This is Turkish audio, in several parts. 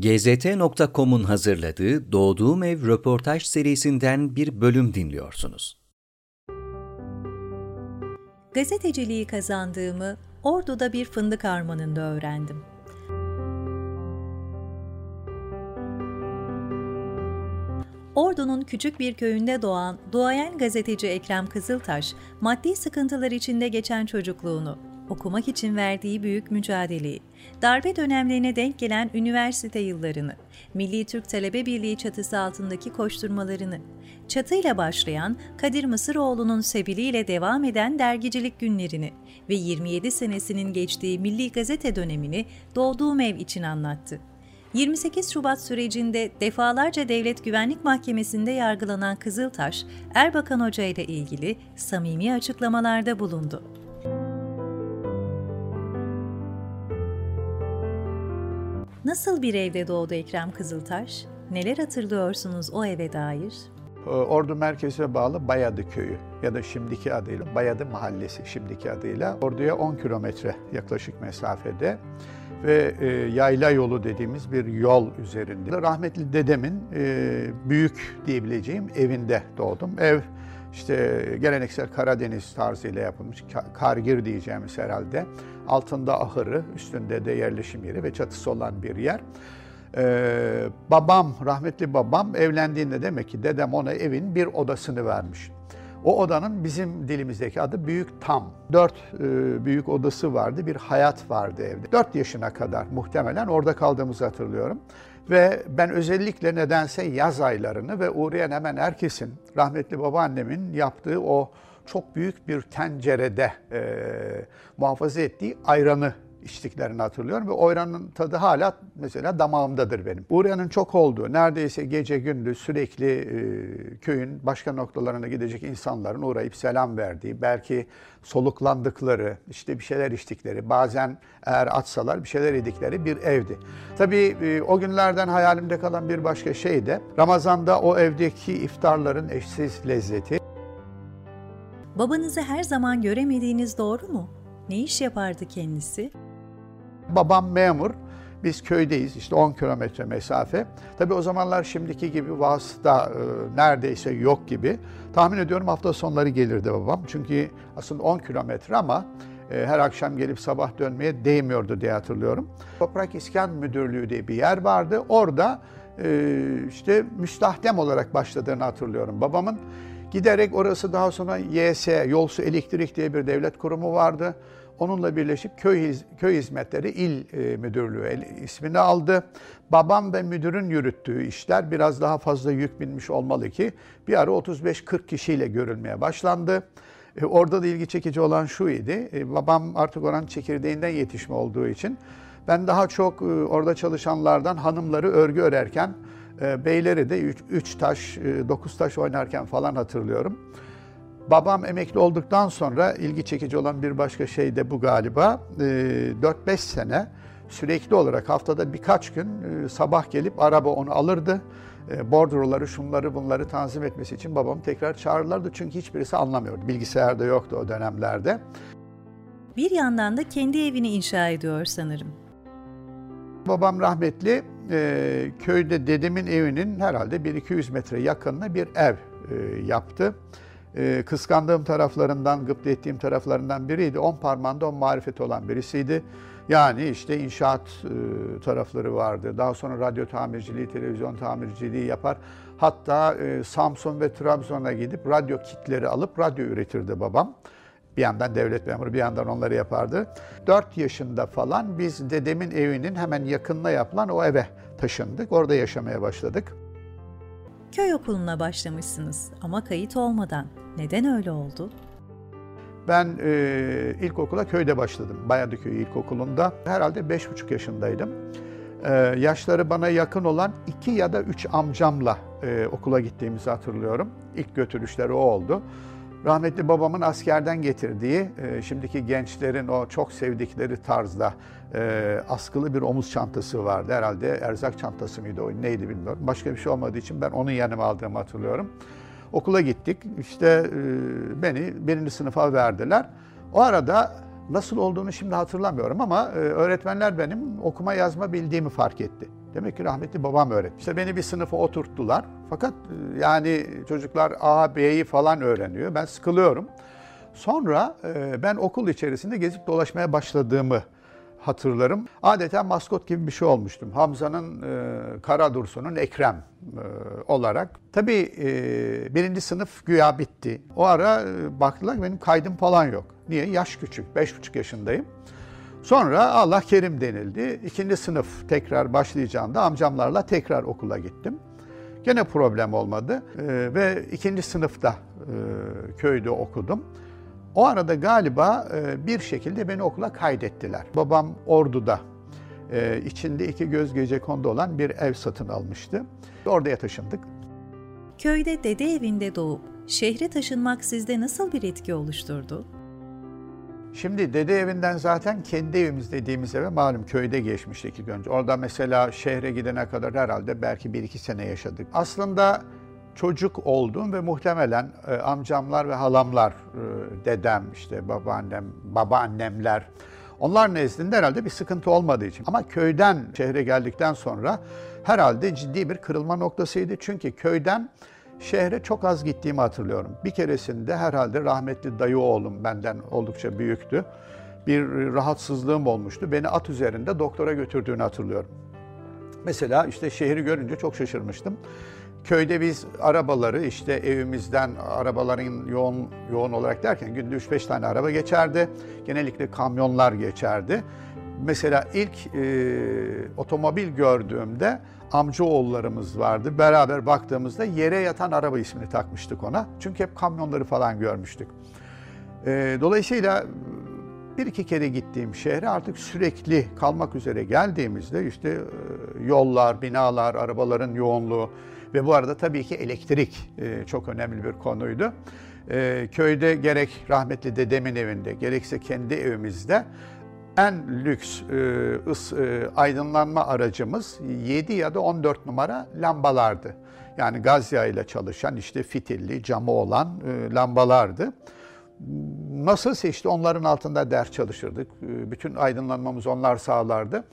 GZT.com'un hazırladığı Doğduğum Ev röportaj serisinden bir bölüm dinliyorsunuz. Gazeteciliği kazandığımı Ordu'da bir fındık armanında öğrendim. Ordu'nun küçük bir köyünde doğan duayen gazeteci Ekrem Kızıltaş, maddi sıkıntılar içinde geçen çocukluğunu, okumak için verdiği büyük mücadeleyi, darbe dönemlerine denk gelen üniversite yıllarını, Milli Türk Talebe Birliği çatısı altındaki koşturmalarını, çatıyla başlayan Kadir Mısıroğlu'nun sebiliyle devam eden dergicilik günlerini ve 27 senesinin geçtiği Milli Gazete dönemini doğduğum ev için anlattı. 28 Şubat sürecinde defalarca Devlet Güvenlik Mahkemesi'nde yargılanan Kızıltaş, Erbakan Hoca ile ilgili samimi açıklamalarda bulundu. Nasıl bir evde doğdu Ekrem Kızıltaş? Neler hatırlıyorsunuz o eve dair? Ee, Ordu merkezine bağlı Bayadı köyü ya da şimdiki adıyla Bayadı mahallesi şimdiki adıyla Ordu'ya 10 kilometre yaklaşık mesafede ve e, yayla yolu dediğimiz bir yol üzerinde. Rahmetli dedemin e, büyük diyebileceğim evinde doğdum. Ev işte geleneksel Karadeniz tarzıyla yapılmış, kargir diyeceğimiz herhalde. Altında ahırı, üstünde de yerleşim yeri ve çatısı olan bir yer. Ee, babam, rahmetli babam evlendiğinde demek ki dedem ona evin bir odasını vermiş. O odanın bizim dilimizdeki adı Büyük Tam. Dört e, büyük odası vardı, bir hayat vardı evde. Dört yaşına kadar muhtemelen orada kaldığımızı hatırlıyorum. Ve ben özellikle nedense yaz aylarını ve uğrayan hemen herkesin, rahmetli babaannemin yaptığı o çok büyük bir tencerede e, muhafaza ettiği ayranı içtiklerini hatırlıyorum ve oyranın tadı hala mesela damağımdadır benim. Uğrayanın çok olduğu, neredeyse gece gündüz sürekli e, köyün başka noktalarına gidecek insanların uğrayıp selam verdiği, belki soluklandıkları, işte bir şeyler içtikleri, bazen eğer atsalar bir şeyler yedikleri bir evdi. Tabii e, o günlerden hayalimde kalan bir başka şey de Ramazan'da o evdeki iftarların eşsiz lezzeti. Babanızı her zaman göremediğiniz doğru mu? Ne iş yapardı kendisi? Babam memur. Biz köydeyiz işte 10 kilometre mesafe. Tabi o zamanlar şimdiki gibi vasıta e, neredeyse yok gibi. Tahmin ediyorum hafta sonları gelirdi babam. Çünkü aslında 10 kilometre ama e, her akşam gelip sabah dönmeye değmiyordu diye hatırlıyorum. Toprak İskan Müdürlüğü diye bir yer vardı. Orada e, işte müstahdem olarak başladığını hatırlıyorum babamın. Giderek orası daha sonra YS, Yolsu Elektrik diye bir devlet kurumu vardı. Onunla birleşip köy, köy hizmetleri il e, müdürlüğü ismini aldı. Babam ve müdürün yürüttüğü işler biraz daha fazla yük binmiş olmalı ki bir ara 35-40 kişiyle görülmeye başlandı. E, orada da ilgi çekici olan şu idi. E, babam artık oranın çekirdeğinden yetişme olduğu için ben daha çok orada çalışanlardan hanımları örgü örerken beyleri de 3 taş, 9 taş oynarken falan hatırlıyorum. Babam emekli olduktan sonra ilgi çekici olan bir başka şey de bu galiba. 4-5 ee, sene sürekli olarak haftada birkaç gün e, sabah gelip araba onu alırdı. E, bordroları, şunları bunları tanzim etmesi için babamı tekrar çağırırlardı. Çünkü hiçbirisi anlamıyordu. Bilgisayar da yoktu o dönemlerde. Bir yandan da kendi evini inşa ediyor sanırım. Babam rahmetli e, köyde dedemin evinin herhalde 1-200 metre yakınına bir ev yaptı e, kıskandığım taraflarından, gıpta ettiğim taraflarından biriydi. On parmağında on marifet olan birisiydi. Yani işte inşaat e, tarafları vardı. Daha sonra radyo tamirciliği, televizyon tamirciliği yapar. Hatta e, Samsun ve Trabzon'a gidip radyo kitleri alıp radyo üretirdi babam. Bir yandan devlet memuru, bir yandan onları yapardı. 4 yaşında falan biz dedemin evinin hemen yakınına yapılan o eve taşındık. Orada yaşamaya başladık. Köy okuluna başlamışsınız ama kayıt olmadan. Neden öyle oldu? Ben e, ilkokula köyde başladım. Bayadıköy İlkokulu'nda. Herhalde beş buçuk yaşındaydım. E, yaşları bana yakın olan iki ya da üç amcamla e, okula gittiğimizi hatırlıyorum. İlk götürüşleri o oldu. Rahmetli babamın askerden getirdiği, e, şimdiki gençlerin o çok sevdikleri tarzda e, askılı bir omuz çantası vardı. Herhalde erzak çantası mıydı o neydi bilmiyorum. Başka bir şey olmadığı için ben onun yanıma aldığımı hatırlıyorum. Okula gittik. İşte e, beni birinci sınıfa verdiler. O arada nasıl olduğunu şimdi hatırlamıyorum ama e, öğretmenler benim okuma yazma bildiğimi fark etti. Demek ki rahmetli babam öğretmiş. İşte beni bir sınıfa oturttular. Fakat e, yani çocuklar A, B'yi falan öğreniyor. Ben sıkılıyorum. Sonra e, ben okul içerisinde gezip dolaşmaya başladığımı hatırlarım. Adeta maskot gibi bir şey olmuştum. Hamza'nın e, Kara Dursun'un Ekrem e, olarak. Tabii e, birinci sınıf güya bitti. O ara e, baktılar benim kaydım falan yok. Niye? Yaş küçük. Beş buçuk yaşındayım. Sonra Allah kerim denildi. İkinci sınıf tekrar başlayacağında amcamlarla tekrar okula gittim. Gene problem olmadı ee, ve ikinci sınıfta e, köyde okudum. O arada galiba e, bir şekilde beni okula kaydettiler. Babam Ordu'da e, içinde iki göz gece kondu olan bir ev satın almıştı. Oraya taşındık. Köyde dede evinde doğup şehre taşınmak sizde nasıl bir etki oluşturdu? Şimdi dede evinden zaten kendi evimiz dediğimiz eve malum köyde geçmiştik ilk önce. Orada mesela şehre gidene kadar herhalde belki bir iki sene yaşadık. Aslında çocuk oldum ve muhtemelen e, amcamlar ve halamlar, e, dedem, işte babaannem, babaannemler onlar nezdinde herhalde bir sıkıntı olmadığı için. Ama köyden şehre geldikten sonra herhalde ciddi bir kırılma noktasıydı. Çünkü köyden şehre çok az gittiğimi hatırlıyorum. Bir keresinde herhalde rahmetli dayı oğlum benden oldukça büyüktü. Bir rahatsızlığım olmuştu. Beni at üzerinde doktora götürdüğünü hatırlıyorum. Mesela işte şehri görünce çok şaşırmıştım. Köyde biz arabaları işte evimizden arabaların yoğun yoğun olarak derken günde 3-5 tane araba geçerdi. Genellikle kamyonlar geçerdi. Mesela ilk e, otomobil gördüğümde amcaoğullarımız vardı. Beraber baktığımızda yere yatan araba ismini takmıştık ona. Çünkü hep kamyonları falan görmüştük. E, dolayısıyla bir iki kere gittiğim şehre artık sürekli kalmak üzere geldiğimizde işte e, yollar, binalar, arabaların yoğunluğu ve bu arada tabii ki elektrik e, çok önemli bir konuydu. E, köyde gerek rahmetli dedemin evinde gerekse kendi evimizde en lüks e, aydınlanma aracımız 7 ya da 14 numara lambalardı. Yani gaz yağıyla çalışan işte fitilli, camı olan e, lambalardı. Nasıl işte onların altında ders çalışırdık. Bütün aydınlanmamız onlar sağlardı.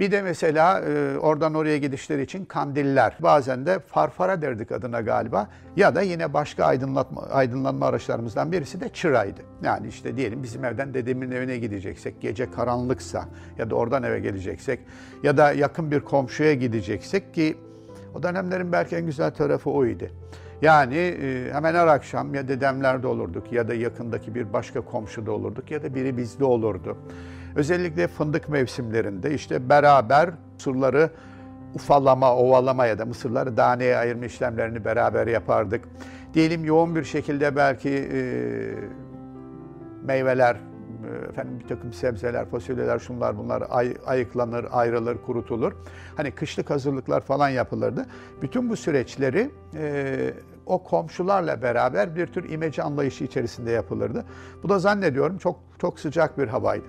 Bir de mesela e, oradan oraya gidişler için kandiller. Bazen de farfara derdik adına galiba. Ya da yine başka aydınlatma, aydınlanma araçlarımızdan birisi de çıraydı. Yani işte diyelim bizim evden dedemin evine gideceksek, gece karanlıksa ya da oradan eve geleceksek ya da yakın bir komşuya gideceksek ki o dönemlerin belki en güzel tarafı oydu. Yani e, hemen her akşam ya dedemlerde olurduk ya da yakındaki bir başka komşuda olurduk ya da biri bizde olurdu. Özellikle fındık mevsimlerinde işte beraber mısırları ufalama, ovalama ya da mısırları daneye ayırma işlemlerini beraber yapardık. Diyelim yoğun bir şekilde belki e, meyveler, e, efendim bir takım sebzeler, fasulyeler, şunlar bunlar ay, ayıklanır, ayrılır, kurutulur. Hani kışlık hazırlıklar falan yapılırdı. Bütün bu süreçleri e, o komşularla beraber bir tür imece anlayışı içerisinde yapılırdı. Bu da zannediyorum çok çok sıcak bir havaydı.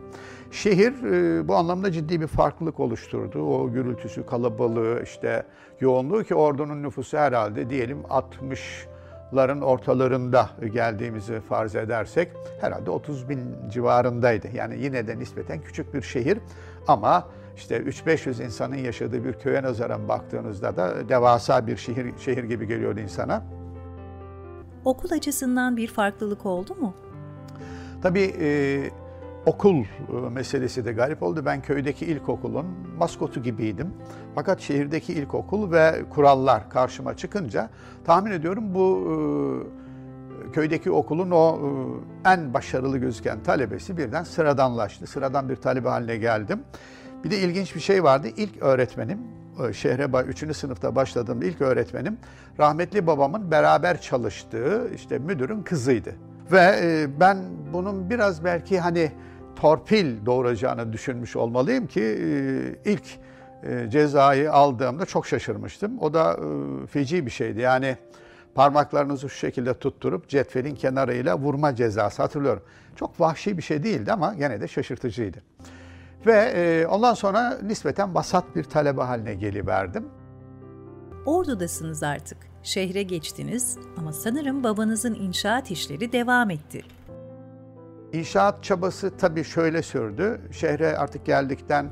Şehir e, bu anlamda ciddi bir farklılık oluşturdu. O gürültüsü, kalabalığı, işte yoğunluğu ki ordunun nüfusu herhalde diyelim 60'ların ortalarında geldiğimizi farz edersek herhalde 30 bin civarındaydı. Yani yine de nispeten küçük bir şehir ama işte 3-500 insanın yaşadığı bir köye nazaran baktığınızda da devasa bir şehir şehir gibi geliyordu insana. Okul açısından bir farklılık oldu mu? Tabii e, okul e, meselesi de garip oldu. Ben köydeki ilkokulun maskotu gibiydim. Fakat şehirdeki ilkokul ve kurallar karşıma çıkınca tahmin ediyorum bu e, köydeki okulun o e, en başarılı gözüken talebesi birden sıradanlaştı. Sıradan bir talebe haline geldim. Bir de ilginç bir şey vardı. İlk öğretmenim şehre 3. sınıfta başladığımda ilk öğretmenim rahmetli babamın beraber çalıştığı işte müdürün kızıydı. Ve ben bunun biraz belki hani torpil doğuracağını düşünmüş olmalıyım ki e, ilk e, cezayı aldığımda çok şaşırmıştım. O da e, feci bir şeydi. Yani parmaklarınızı şu şekilde tutturup cetvelin kenarıyla vurma cezası hatırlıyorum. Çok vahşi bir şey değildi ama gene de şaşırtıcıydı. Ve ondan sonra nispeten basat bir talebe haline geliverdim. Ordu'dasınız artık. Şehre geçtiniz ama sanırım babanızın inşaat işleri devam etti. İnşaat çabası tabii şöyle sürdü. Şehre artık geldikten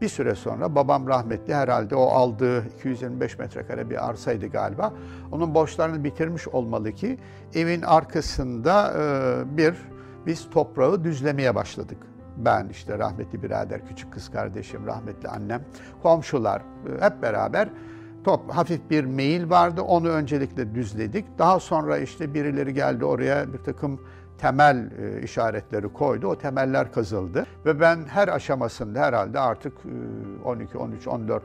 Bir süre sonra babam rahmetli herhalde o aldığı 225 metrekare bir arsaydı galiba. Onun borçlarını bitirmiş olmalı ki evin arkasında e, bir biz toprağı düzlemeye başladık. Ben işte rahmetli birader, küçük kız kardeşim, rahmetli annem, komşular e, hep beraber top hafif bir meyil vardı. Onu öncelikle düzledik. Daha sonra işte birileri geldi oraya bir takım temel e, işaretleri koydu. O temeller kazıldı ve ben her aşamasında herhalde artık e, 12, 13, 14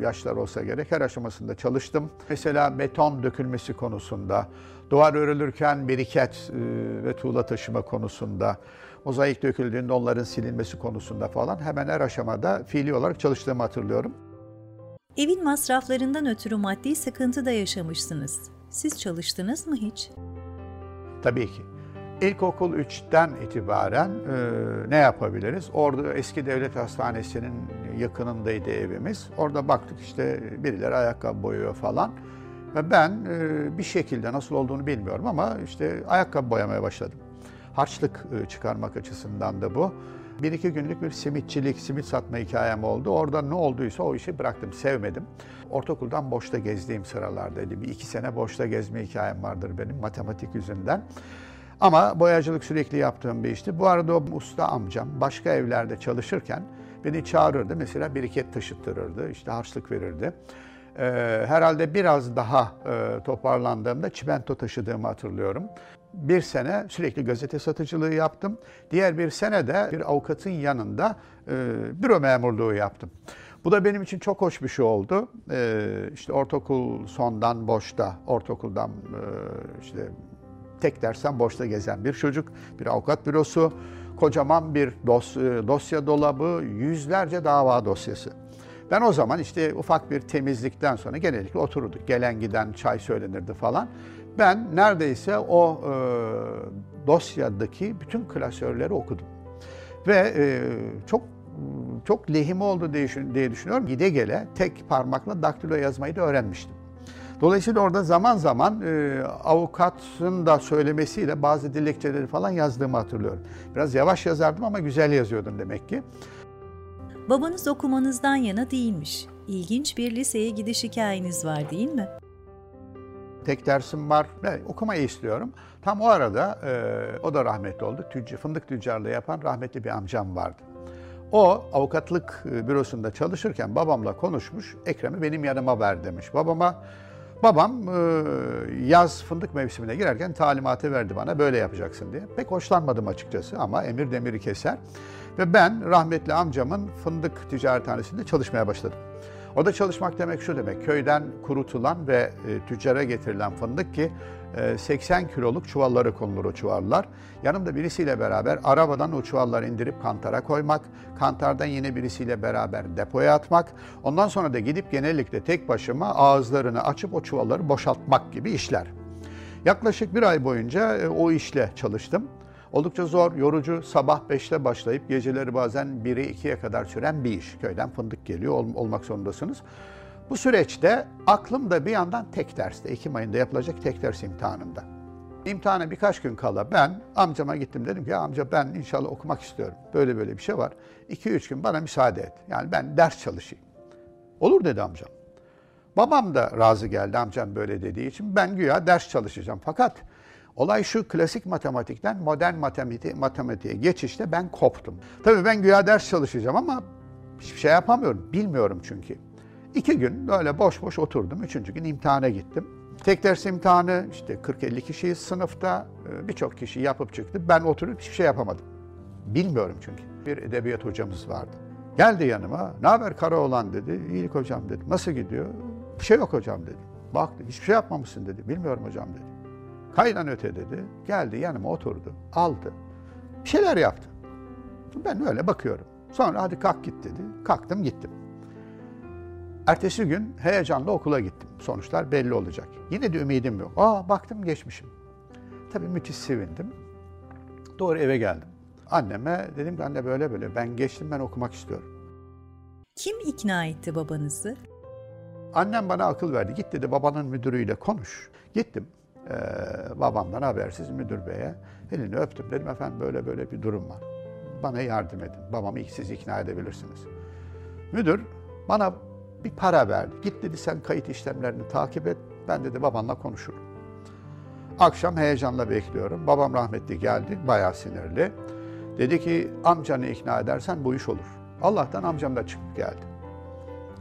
yaşlar olsa gerek her aşamasında çalıştım. Mesela beton dökülmesi konusunda, duvar örülürken biriket e, ve tuğla taşıma konusunda, mozaik döküldüğünde onların silinmesi konusunda falan hemen her aşamada fiili olarak çalıştığımı hatırlıyorum. Evin masraflarından ötürü maddi sıkıntı da yaşamışsınız. Siz çalıştınız mı hiç? Tabii ki. İlkokul 3'ten itibaren e, ne yapabiliriz? Orada eski devlet hastanesinin yakınındaydı evimiz. Orada baktık işte birileri ayakkabı boyuyor falan. Ve ben e, bir şekilde nasıl olduğunu bilmiyorum ama işte ayakkabı boyamaya başladım. Harçlık e, çıkarmak açısından da bu. Bir iki günlük bir simitçilik, simit satma hikayem oldu. Orada ne olduysa o işi bıraktım, sevmedim. Ortaokuldan boşta gezdiğim sıralardaydı. Bir iki sene boşta gezme hikayem vardır benim matematik yüzünden. Ama boyacılık sürekli yaptığım bir işti. Bu arada o usta amcam başka evlerde çalışırken beni çağırırdı. Mesela biriket taşıttırırdı, işte harçlık verirdi. Ee, herhalde biraz daha e, toparlandığımda çimento taşıdığımı hatırlıyorum. Bir sene sürekli gazete satıcılığı yaptım. Diğer bir sene de bir avukatın yanında e, büro memurluğu yaptım. Bu da benim için çok hoş bir şey oldu. Ee, işte ortaokul sondan boşta, ortaokuldan e, işte tek dersten boşta gezen bir çocuk, bir avukat bürosu, kocaman bir dos, dosya dolabı, yüzlerce dava dosyası. Ben o zaman işte ufak bir temizlikten sonra genellikle otururduk. Gelen giden çay söylenirdi falan. Ben neredeyse o e, dosyadaki bütün klasörleri okudum. Ve e, çok çok lehim oldu diye düşünüyorum. Gide gele tek parmakla daktilo yazmayı da öğrenmiştim. Dolayısıyla orada zaman zaman e, avukatın da söylemesiyle bazı dilekçeleri falan yazdığımı hatırlıyorum. Biraz yavaş yazardım ama güzel yazıyordum demek ki. Babanız okumanızdan yana değilmiş. İlginç bir liseye gidiş hikayeniz var değil mi? Tek dersim var. Evet, okumayı istiyorum. Tam o arada e, o da rahmetli oldu. Tüccar, fındık tüccarlığı yapan rahmetli bir amcam vardı. O avukatlık e, bürosunda çalışırken babamla konuşmuş. Ekrem'i benim yanıma ver demiş. Babama babam e, yaz fındık mevsimine girerken talimatı verdi bana böyle yapacaksın diye. Pek hoşlanmadım açıkçası ama emir demiri keser. Ve ben rahmetli amcamın fındık ticarethanesinde çalışmaya başladım. O da çalışmak demek şu demek, köyden kurutulan ve e, tüccara getirilen fındık ki 80 kiloluk çuvalları konulur o çuvallar. Yanımda birisiyle beraber arabadan o çuvalları indirip kantara koymak, kantardan yine birisiyle beraber depoya atmak, ondan sonra da gidip genellikle tek başıma ağızlarını açıp o çuvalları boşaltmak gibi işler. Yaklaşık bir ay boyunca e, o işle çalıştım. Oldukça zor, yorucu, sabah 5'te başlayıp geceleri bazen 1'e 2'ye kadar süren bir iş. Köyden fındık geliyor, ol, olmak zorundasınız. Bu süreçte aklım da bir yandan tek derste, Ekim ayında yapılacak tek ders imtihanımda. İmtihana birkaç gün kala ben amcama gittim dedim ki ya amca ben inşallah okumak istiyorum. Böyle böyle bir şey var. 2-3 gün bana müsaade et. Yani ben ders çalışayım. Olur dedi amcam. Babam da razı geldi amcam böyle dediği için. Ben güya ders çalışacağım. Fakat Olay şu klasik matematikten modern matematiğe, matematiğe geçişte ben koptum. Tabii ben güya ders çalışacağım ama hiçbir şey yapamıyorum. Bilmiyorum çünkü. İki gün böyle boş boş oturdum. Üçüncü gün imtihana gittim. Tek ders imtihanı işte 40-50 kişiyiz sınıfta. Birçok kişi yapıp çıktı. Ben oturup hiçbir şey yapamadım. Bilmiyorum çünkü. Bir edebiyat hocamız vardı. Geldi yanıma. Ne haber Karaoğlan dedi. İyilik hocam dedim. Nasıl gidiyor? Bir şey yok hocam dedim. Baktı. Hiçbir şey yapmamışsın dedi. Bilmiyorum hocam dedi. Kaydan öte dedi. Geldi yanıma oturdu. Aldı. Bir şeyler yaptı. Ben öyle bakıyorum. Sonra hadi kalk git dedi. Kalktım gittim. Ertesi gün heyecanla okula gittim. Sonuçlar belli olacak. Yine de ümidim yok. Aa baktım geçmişim. Tabii müthiş sevindim. Doğru eve geldim. Anneme dedim ki anne böyle böyle ben geçtim ben okumak istiyorum. Kim ikna etti babanızı? Annem bana akıl verdi. Git dedi babanın müdürüyle konuş. Gittim. Ee, babamdan habersiz müdür beye elini öptüm. Dedim efendim böyle böyle bir durum var. Bana yardım edin. Babamı siz ikna edebilirsiniz. Müdür bana bir para verdi. Git dedi sen kayıt işlemlerini takip et. Ben dedi babanla konuşurum. Akşam heyecanla bekliyorum. Babam rahmetli geldi, bayağı sinirli. Dedi ki amcanı ikna edersen bu iş olur. Allah'tan amcam da çıkıp geldi.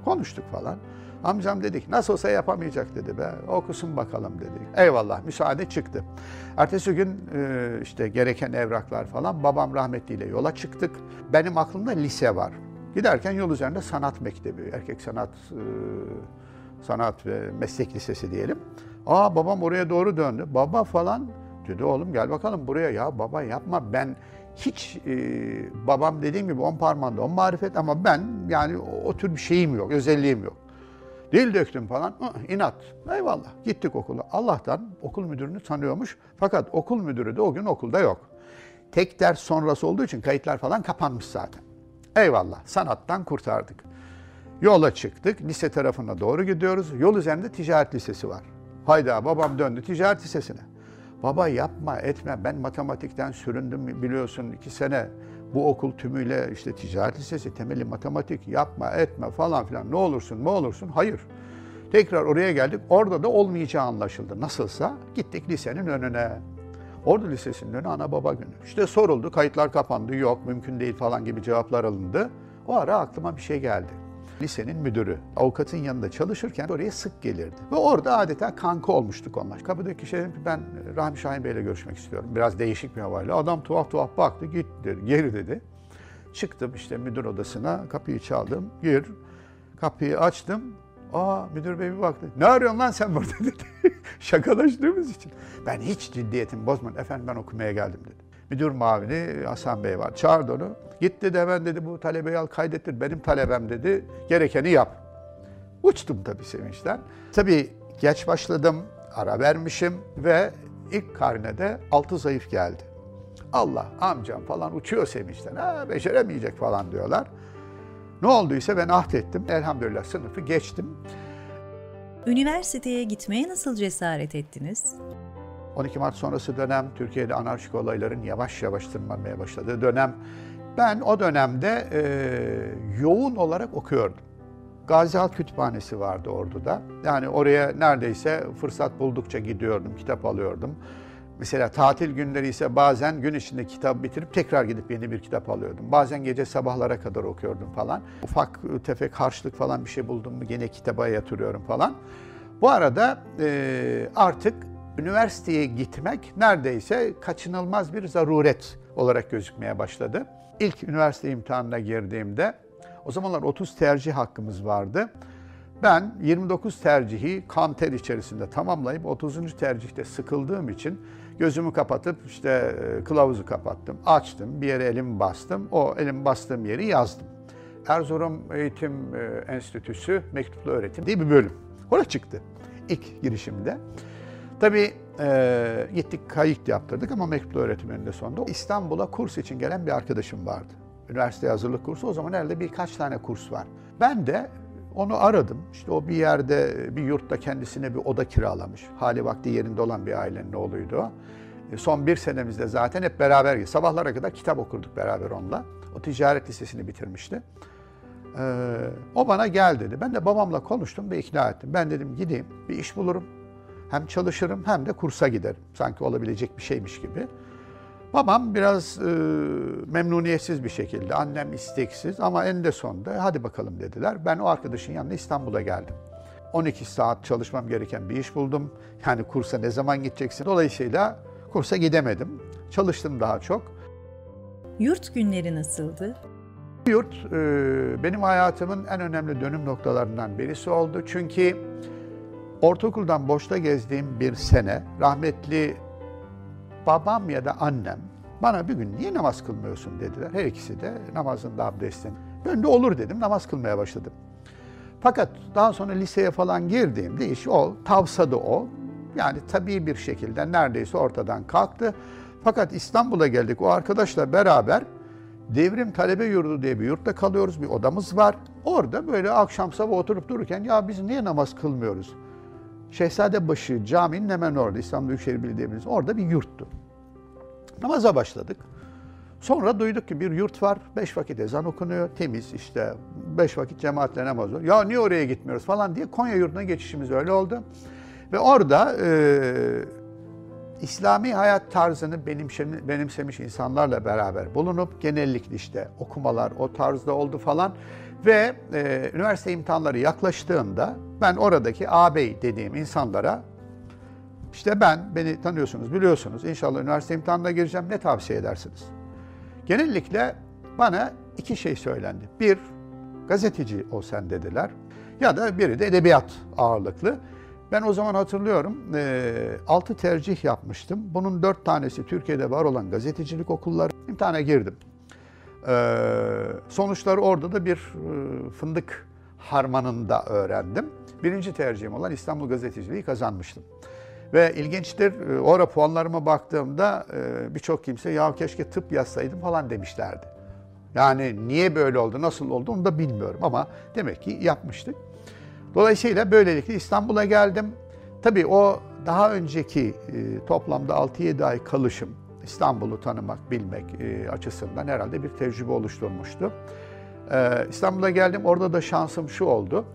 Konuştuk falan. Amcam dedik nasıl olsa yapamayacak dedi be. Okusun bakalım dedik. Eyvallah müsaade çıktı. Ertesi gün e, işte gereken evraklar falan babam rahmetliyle yola çıktık. Benim aklımda lise var. Giderken yol üzerinde sanat mektebi, erkek sanat e, sanat ve meslek lisesi diyelim. Aa babam oraya doğru döndü. Baba falan dedi oğlum gel bakalım buraya ya baba yapma ben hiç e, babam dediğim gibi on parmağında on marifet ama ben yani o, o tür bir şeyim yok, özelliğim yok. Dil döktüm falan. Hı, inat. Eyvallah. Gittik okula. Allah'tan okul müdürünü tanıyormuş. Fakat okul müdürü de o gün okulda yok. Tek ders sonrası olduğu için kayıtlar falan kapanmış zaten. Eyvallah. Sanattan kurtardık. Yola çıktık. Lise tarafına doğru gidiyoruz. Yol üzerinde ticaret lisesi var. Hayda babam döndü ticaret lisesine. Baba yapma etme ben matematikten süründüm biliyorsun iki sene bu okul tümüyle işte ticaret lisesi temeli matematik yapma etme falan filan ne olursun ne olursun hayır. Tekrar oraya geldik orada da olmayacağı anlaşıldı. Nasılsa gittik lisenin önüne. Ordu Lisesi'nin önü ana baba günü. İşte soruldu kayıtlar kapandı yok mümkün değil falan gibi cevaplar alındı. O ara aklıma bir şey geldi lisenin müdürü. Avukatın yanında çalışırken oraya sık gelirdi. Ve orada adeta kanka olmuştuk onlar. Kapıdaki şey dedim ki ben Rahmi Şahin Bey'le görüşmek istiyorum. Biraz değişik bir havayla. Adam tuhaf tuhaf baktı git dedi, geri dedi. Çıktım işte müdür odasına kapıyı çaldım. Gir. Kapıyı açtım. Aa müdür bey bir baktı. Ne arıyorsun lan sen burada dedi. Şakalaştığımız için. Ben hiç ciddiyetimi bozmadım. Efendim ben okumaya geldim dedi. Müdür mavini Hasan Bey var. Çağırdı onu. Git dedi hemen dedi bu talebeyi al kaydettir. Benim talebem dedi. Gerekeni yap. Uçtum tabii sevinçten. Tabii geç başladım. Ara vermişim ve ilk karnede altı zayıf geldi. Allah amcam falan uçuyor sevinçten. Ha beceremeyecek falan diyorlar. Ne olduysa ben ahdettim. Elhamdülillah sınıfı geçtim. Üniversiteye gitmeye nasıl cesaret ettiniz? 12 Mart sonrası dönem Türkiye'de anarşik olayların yavaş yavaş tırmanmaya başladığı dönem. Ben o dönemde e, yoğun olarak okuyordum. Gazi Halk Kütüphanesi vardı Ordu'da. Yani oraya neredeyse fırsat buldukça gidiyordum, kitap alıyordum. Mesela tatil günleri ise bazen gün içinde kitap bitirip tekrar gidip yeni bir kitap alıyordum. Bazen gece sabahlara kadar okuyordum falan. Ufak tefek harçlık falan bir şey buldum mu gene kitaba yatırıyorum falan. Bu arada e, artık üniversiteye gitmek neredeyse kaçınılmaz bir zaruret olarak gözükmeye başladı. İlk üniversite imtihanına girdiğimde o zamanlar 30 tercih hakkımız vardı. Ben 29 tercihi kan ter içerisinde tamamlayıp 30. tercihte sıkıldığım için gözümü kapatıp işte e, kılavuzu kapattım, açtım, bir yere elimi bastım, o elim bastığım yeri yazdım. Erzurum Eğitim e, Enstitüsü Mektuplu Öğretim diye bir bölüm. Oraya çıktı ilk girişimde. Tabii e, gittik kayıt yaptırdık ama mektuplu öğretim önünde sonunda. İstanbul'a kurs için gelen bir arkadaşım vardı. Üniversite hazırlık kursu. O zaman elde birkaç tane kurs var. Ben de onu aradım. İşte o bir yerde, bir yurtta kendisine bir oda kiralamış. Hali vakti yerinde olan bir ailenin oğluydu o. E, son bir senemizde zaten hep beraber, sabahlara kadar kitap okurduk beraber onunla. O ticaret lisesini bitirmişti. Ee, o bana gel dedi. Ben de babamla konuştum ve ikna ettim. Ben dedim gideyim, bir iş bulurum. Hem çalışırım hem de kursa giderim. Sanki olabilecek bir şeymiş gibi. Babam biraz e, memnuniyetsiz bir şekilde, annem isteksiz ama en de sonunda hadi bakalım dediler. Ben o arkadaşın yanına İstanbul'a geldim. 12 saat çalışmam gereken bir iş buldum. Yani kursa ne zaman gideceksin? Dolayısıyla kursa gidemedim. Çalıştım daha çok. Yurt günleri nasıldı? Yurt e, benim hayatımın en önemli dönüm noktalarından birisi oldu. Çünkü ortaokuldan boşta gezdiğim bir sene rahmetli babam ya da annem bana bir gün niye namaz kılmıyorsun dediler. Her ikisi de namazın da abdestin. Ben de olur dedim namaz kılmaya başladım. Fakat daha sonra liseye falan girdiğimde iş o, tavsadı o. Yani tabii bir şekilde neredeyse ortadan kalktı. Fakat İstanbul'a geldik o arkadaşla beraber Devrim Talebe Yurdu diye bir yurtta kalıyoruz. Bir odamız var. Orada böyle akşam sabah oturup dururken ya biz niye namaz kılmıyoruz? Şehzadebaşı caminin hemen orada İstanbul Büyükşehir Belediye'miz orada bir yurttu. Namaza başladık. Sonra duyduk ki bir yurt var, beş vakit ezan okunuyor, temiz işte, beş vakit cemaatle namaz var. Ya niye oraya gitmiyoruz falan diye Konya yurduna geçişimiz öyle oldu. Ve orada e, İslami hayat tarzını benimsemiş, benimsemiş insanlarla beraber bulunup genellikle işte okumalar o tarzda oldu falan. Ve e, üniversite imtihanları yaklaştığında ben oradaki ağabey dediğim insanlara işte ben, beni tanıyorsunuz, biliyorsunuz. İnşallah üniversite imtihanına gireceğim. Ne tavsiye edersiniz? Genellikle bana iki şey söylendi. Bir, gazeteci ol sen dediler. Ya da biri de edebiyat ağırlıklı. Ben o zaman hatırlıyorum, e, altı tercih yapmıştım. Bunun dört tanesi Türkiye'de var olan gazetecilik okulları. İmtihana girdim. E, sonuçları orada da bir e, fındık harmanında öğrendim. Birinci tercihim olan İstanbul Gazeteciliği kazanmıştım. Ve ilginçtir, e, orada puanlarıma baktığımda e, birçok kimse ya keşke tıp yazsaydım falan demişlerdi. Yani niye böyle oldu, nasıl oldu onu da bilmiyorum ama demek ki yapmıştık. Dolayısıyla böylelikle İstanbul'a geldim. Tabii o daha önceki toplamda 6-7 ay kalışım İstanbul'u tanımak, bilmek açısından herhalde bir tecrübe oluşturmuştu. İstanbul'a geldim, orada da şansım şu oldu.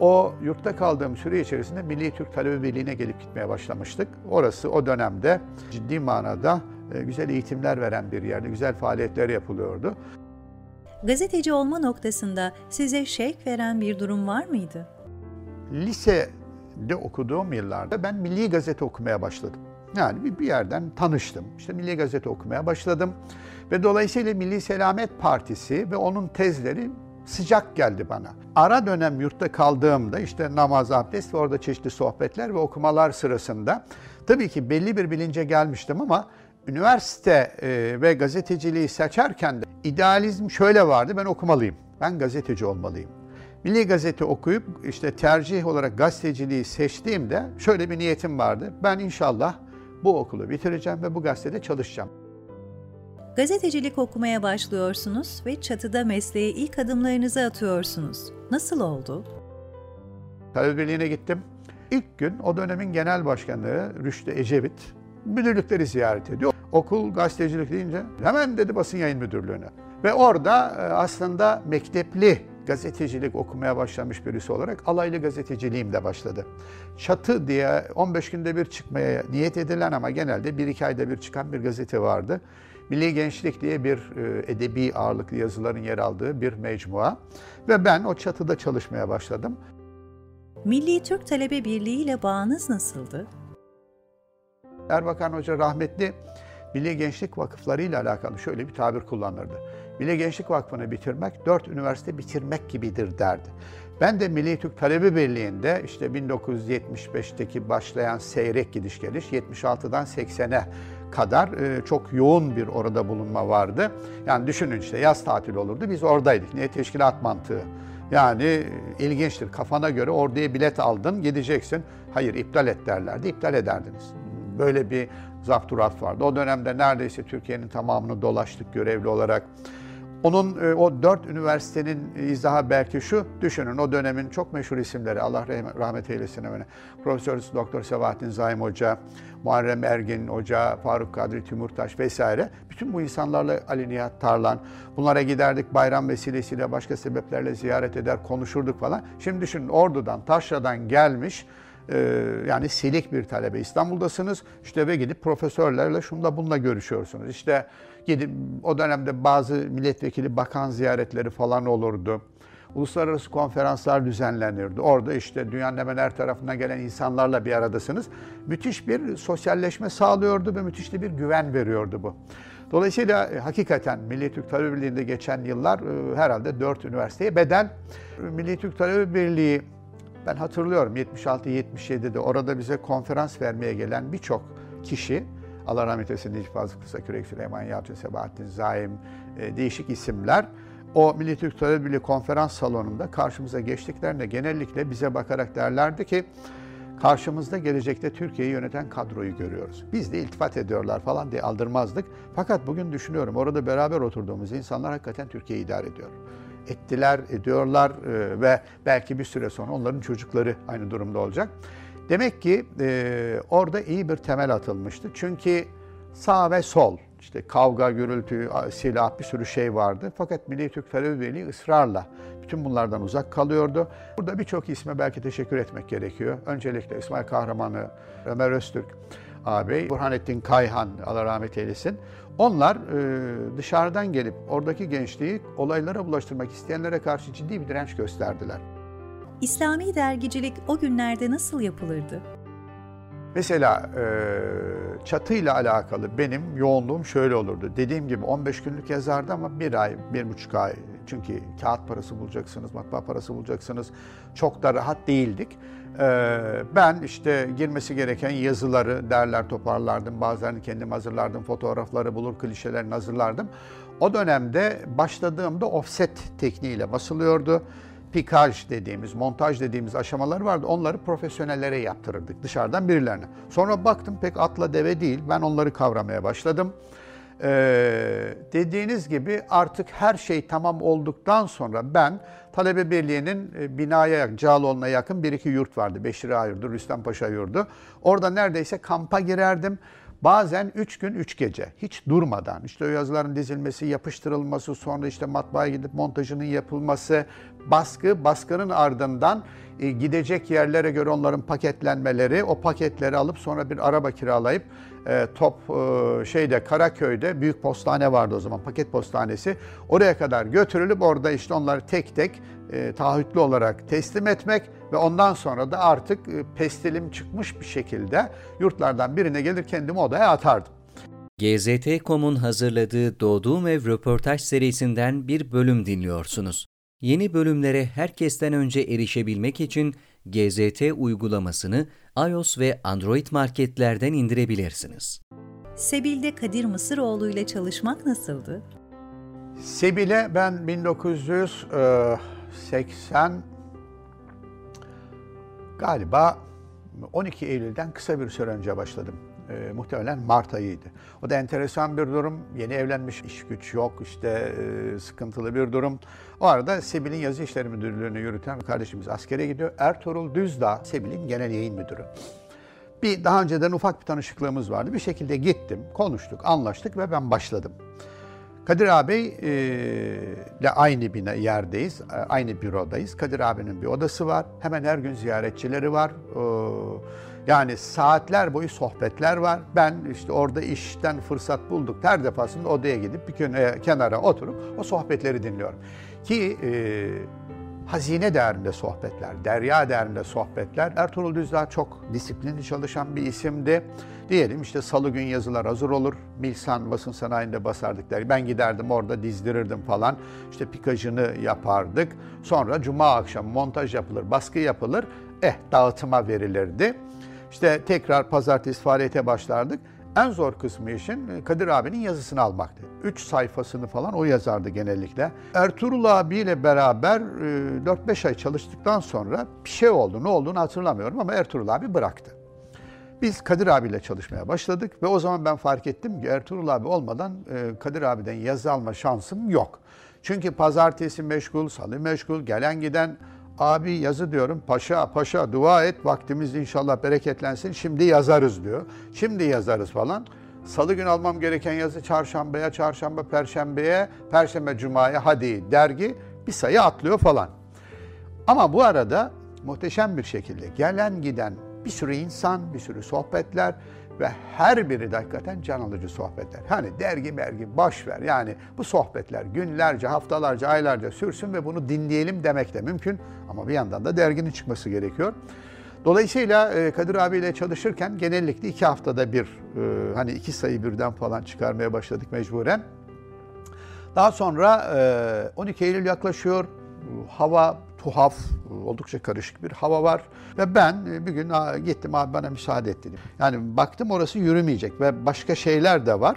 O yurtta kaldığım süre içerisinde Milli Türk Talebe Birliği'ne gelip gitmeye başlamıştık. Orası o dönemde ciddi manada e, güzel eğitimler veren bir yerde, güzel faaliyetler yapılıyordu. Gazeteci olma noktasında size şevk veren bir durum var mıydı? Lisede okuduğum yıllarda ben Milli Gazete okumaya başladım. Yani bir yerden tanıştım. İşte Milli Gazete okumaya başladım. Ve dolayısıyla Milli Selamet Partisi ve onun tezleri sıcak geldi bana. Ara dönem yurtta kaldığımda işte namaz, abdest ve orada çeşitli sohbetler ve okumalar sırasında tabii ki belli bir bilince gelmiştim ama üniversite e, ve gazeteciliği seçerken de idealizm şöyle vardı ben okumalıyım. Ben gazeteci olmalıyım. Milli Gazete okuyup işte tercih olarak gazeteciliği seçtiğimde şöyle bir niyetim vardı. Ben inşallah bu okulu bitireceğim ve bu gazetede çalışacağım. Gazetecilik okumaya başlıyorsunuz ve çatıda mesleğe ilk adımlarınızı atıyorsunuz. Nasıl oldu? Talebeliğine gittim. İlk gün o dönemin genel başkanları Rüştü Ecevit müdürlükleri ziyaret ediyor. Okul gazetecilik deyince hemen dedi basın yayın müdürlüğüne. Ve orada e, aslında mektepli gazetecilik okumaya başlamış birisi olarak alaylı gazeteciliğim de başladı. Çatı diye 15 günde bir çıkmaya niyet edilen ama genelde 1-2 ayda bir çıkan bir gazete vardı. Milli Gençlik diye bir e, edebi ağırlıklı yazıların yer aldığı bir mecmua ve ben o çatıda çalışmaya başladım. Milli Türk Talebe Birliği ile bağınız nasıldı? Erbakan Hoca rahmetli Milli Gençlik Vakıfları ile alakalı şöyle bir tabir kullanırdı. Milli Gençlik Vakfı'nı bitirmek, dört üniversite bitirmek gibidir derdi. Ben de Milli Türk Talebe Birliği'nde işte 1975'teki başlayan seyrek gidiş geliş 76'dan 80'e kadar e, çok yoğun bir orada bulunma vardı. Yani düşünün işte yaz tatili olurdu biz oradaydık. Niye teşkilat mantığı? Yani e, ilginçtir. Kafana göre orduya bilet aldın, gideceksin. Hayır iptal et derlerdi, iptal ederdiniz. Böyle bir zapturat vardı. O dönemde neredeyse Türkiye'nin tamamını dolaştık görevli olarak. Onun e, o dört üniversitenin izahı belki şu, düşünün o dönemin çok meşhur isimleri, Allah rahmet eylesin hemen. Profesör Doktor Sebahattin Zaim Hoca, Muharrem Ergin Hoca, Faruk Kadri Tümurtaş vesaire. Bütün bu insanlarla Ali Nihat Tarlan, bunlara giderdik bayram vesilesiyle başka sebeplerle ziyaret eder, konuşurduk falan. Şimdi düşünün Ordu'dan, Taşra'dan gelmiş, e, yani silik bir talebe İstanbul'dasınız. İşte ve gidip profesörlerle şunla bununla görüşüyorsunuz. İşte Gidip o dönemde bazı milletvekili bakan ziyaretleri falan olurdu. Uluslararası konferanslar düzenlenirdi. Orada işte dünyanın hemen her tarafından gelen insanlarla bir aradasınız. Müthiş bir sosyalleşme sağlıyordu ve müthiş bir güven veriyordu bu. Dolayısıyla e, hakikaten Milli Türk Talebe Birliği'nde geçen yıllar e, herhalde dört üniversiteye bedel. Milli Türk Talebe Birliği ben hatırlıyorum 76-77'de orada bize konferans vermeye gelen birçok kişi Allah rahmet eylesin Necip Fazıl Kısakürek, Süleyman Yalçın, Sebahattin Zaim, e, değişik isimler. O Milli Türk Talebe Birliği konferans salonunda karşımıza geçtiklerinde genellikle bize bakarak derlerdi ki karşımızda gelecekte Türkiye'yi yöneten kadroyu görüyoruz. Biz de iltifat ediyorlar falan diye aldırmazdık. Fakat bugün düşünüyorum orada beraber oturduğumuz insanlar hakikaten Türkiye'yi idare ediyor. Ettiler, ediyorlar e, ve belki bir süre sonra onların çocukları aynı durumda olacak. Demek ki e, orada iyi bir temel atılmıştı. Çünkü sağ ve sol işte kavga, gürültü, silah bir sürü şey vardı. Fakat Milli Türk Terör Birliği ısrarla bütün bunlardan uzak kalıyordu. Burada birçok isme belki teşekkür etmek gerekiyor. Öncelikle İsmail Kahramanı, Ömer Öztürk ağabey, Burhanettin Kayhan, Allah rahmet eylesin. Onlar e, dışarıdan gelip oradaki gençliği olaylara bulaştırmak isteyenlere karşı ciddi bir direnç gösterdiler. İslami dergicilik o günlerde nasıl yapılırdı? Mesela e, çatıyla alakalı benim yoğunluğum şöyle olurdu. Dediğim gibi 15 günlük yazardı ama bir ay, bir buçuk ay. Çünkü kağıt parası bulacaksınız, matbaa parası bulacaksınız. Çok da rahat değildik. Ben işte girmesi gereken yazıları derler toparlardım. Bazılarını kendim hazırlardım. Fotoğrafları bulur, klişelerini hazırlardım. O dönemde başladığımda offset tekniğiyle basılıyordu pikaj dediğimiz, montaj dediğimiz aşamalar vardı. Onları profesyonellere yaptırırdık dışarıdan birilerine. Sonra baktım pek atla deve değil. Ben onları kavramaya başladım. Ee, dediğiniz gibi artık her şey tamam olduktan sonra ben Talebe Birliği'nin e, binaya, Cağaloğlu'na yakın bir iki yurt vardı. Beşir Ağa yurdu, Rüstem Paşa yurdu. Orada neredeyse kampa girerdim. Bazen üç gün üç gece hiç durmadan işte o yazıların dizilmesi, yapıştırılması, sonra işte matbaaya gidip montajının yapılması, baskı, baskının ardından e, gidecek yerlere göre onların paketlenmeleri, o paketleri alıp sonra bir araba kiralayıp e, top e, şeyde Karaköy'de büyük postane vardı o zaman paket postanesi. Oraya kadar götürülüp orada işte onları tek tek e, taahhütlü olarak teslim etmek ve ondan sonra da artık e, pestilim çıkmış bir şekilde yurtlardan birine gelir kendimi odaya atardım. GZT.com'un hazırladığı Doğduğum Ev röportaj serisinden bir bölüm dinliyorsunuz. Yeni bölümlere herkesten önce erişebilmek için GZT uygulamasını iOS ve Android marketlerden indirebilirsiniz. Sebil'de Kadir Mısıroğlu ile çalışmak nasıldı? Sebil'e ben 1980 galiba 12 Eylül'den kısa bir süre önce başladım. E, muhtemelen Mart ayıydı. O da enteresan bir durum. Yeni evlenmiş, iş güç yok, işte e, sıkıntılı bir durum. O arada Sebil'in yazı işleri müdürlüğünü yürüten kardeşimiz askere gidiyor. Ertuğrul Düzdağ, Sebil'in genel yayın müdürü. Bir daha önceden ufak bir tanışıklığımız vardı. Bir şekilde gittim, konuştuk, anlaştık ve ben başladım. Kadir ağabey e, ile aynı bina yerdeyiz, e, aynı bürodayız. Kadir abinin bir odası var. Hemen her gün ziyaretçileri var. Yani saatler boyu sohbetler var. Ben işte orada işten fırsat bulduk. Her defasında odaya gidip bir kenara oturup o sohbetleri dinliyorum. Ki e, hazine değerinde sohbetler, derya değerinde sohbetler. Ertuğrul Düzdağ çok disiplinli çalışan bir isimdi. Diyelim işte salı gün yazılar hazır olur. Milsan basın sanayinde basardık der. Ben giderdim orada dizdirirdim falan. İşte pikajını yapardık. Sonra cuma akşam montaj yapılır, baskı yapılır. Eh dağıtıma verilirdi. İşte tekrar pazartesi faaliyete başlardık. En zor kısmı işin e, Kadir abinin yazısını almaktı. Üç sayfasını falan o yazardı genellikle. Ertuğrul abiyle beraber 4-5 e, ay çalıştıktan sonra bir şey oldu. Ne olduğunu hatırlamıyorum ama Ertuğrul abi bıraktı. Biz Kadir abiyle çalışmaya başladık ve o zaman ben fark ettim ki Ertuğrul abi olmadan e, Kadir abiden yazı alma şansım yok. Çünkü pazartesi meşgul, salı meşgul, gelen giden Abi yazı diyorum paşa paşa dua et vaktimiz inşallah bereketlensin şimdi yazarız diyor. Şimdi yazarız falan. Salı gün almam gereken yazı çarşambaya, çarşamba perşembeye, perşembe cumaya hadi dergi bir sayı atlıyor falan. Ama bu arada muhteşem bir şekilde gelen giden bir sürü insan, bir sürü sohbetler ve her biri de can alıcı sohbetler. Hani dergi mergi boş ver. Yani bu sohbetler günlerce, haftalarca, aylarca sürsün ve bunu dinleyelim demek de mümkün. Ama bir yandan da derginin çıkması gerekiyor. Dolayısıyla e, Kadir abiyle çalışırken genellikle iki haftada bir, e, hani iki sayı birden falan çıkarmaya başladık mecburen. Daha sonra 12 e, Eylül yaklaşıyor. Hava tuhaf, oldukça karışık bir hava var. Ve ben e, bir gün gittim abi bana müsaade et dedim. Yani baktım orası yürümeyecek ve başka şeyler de var.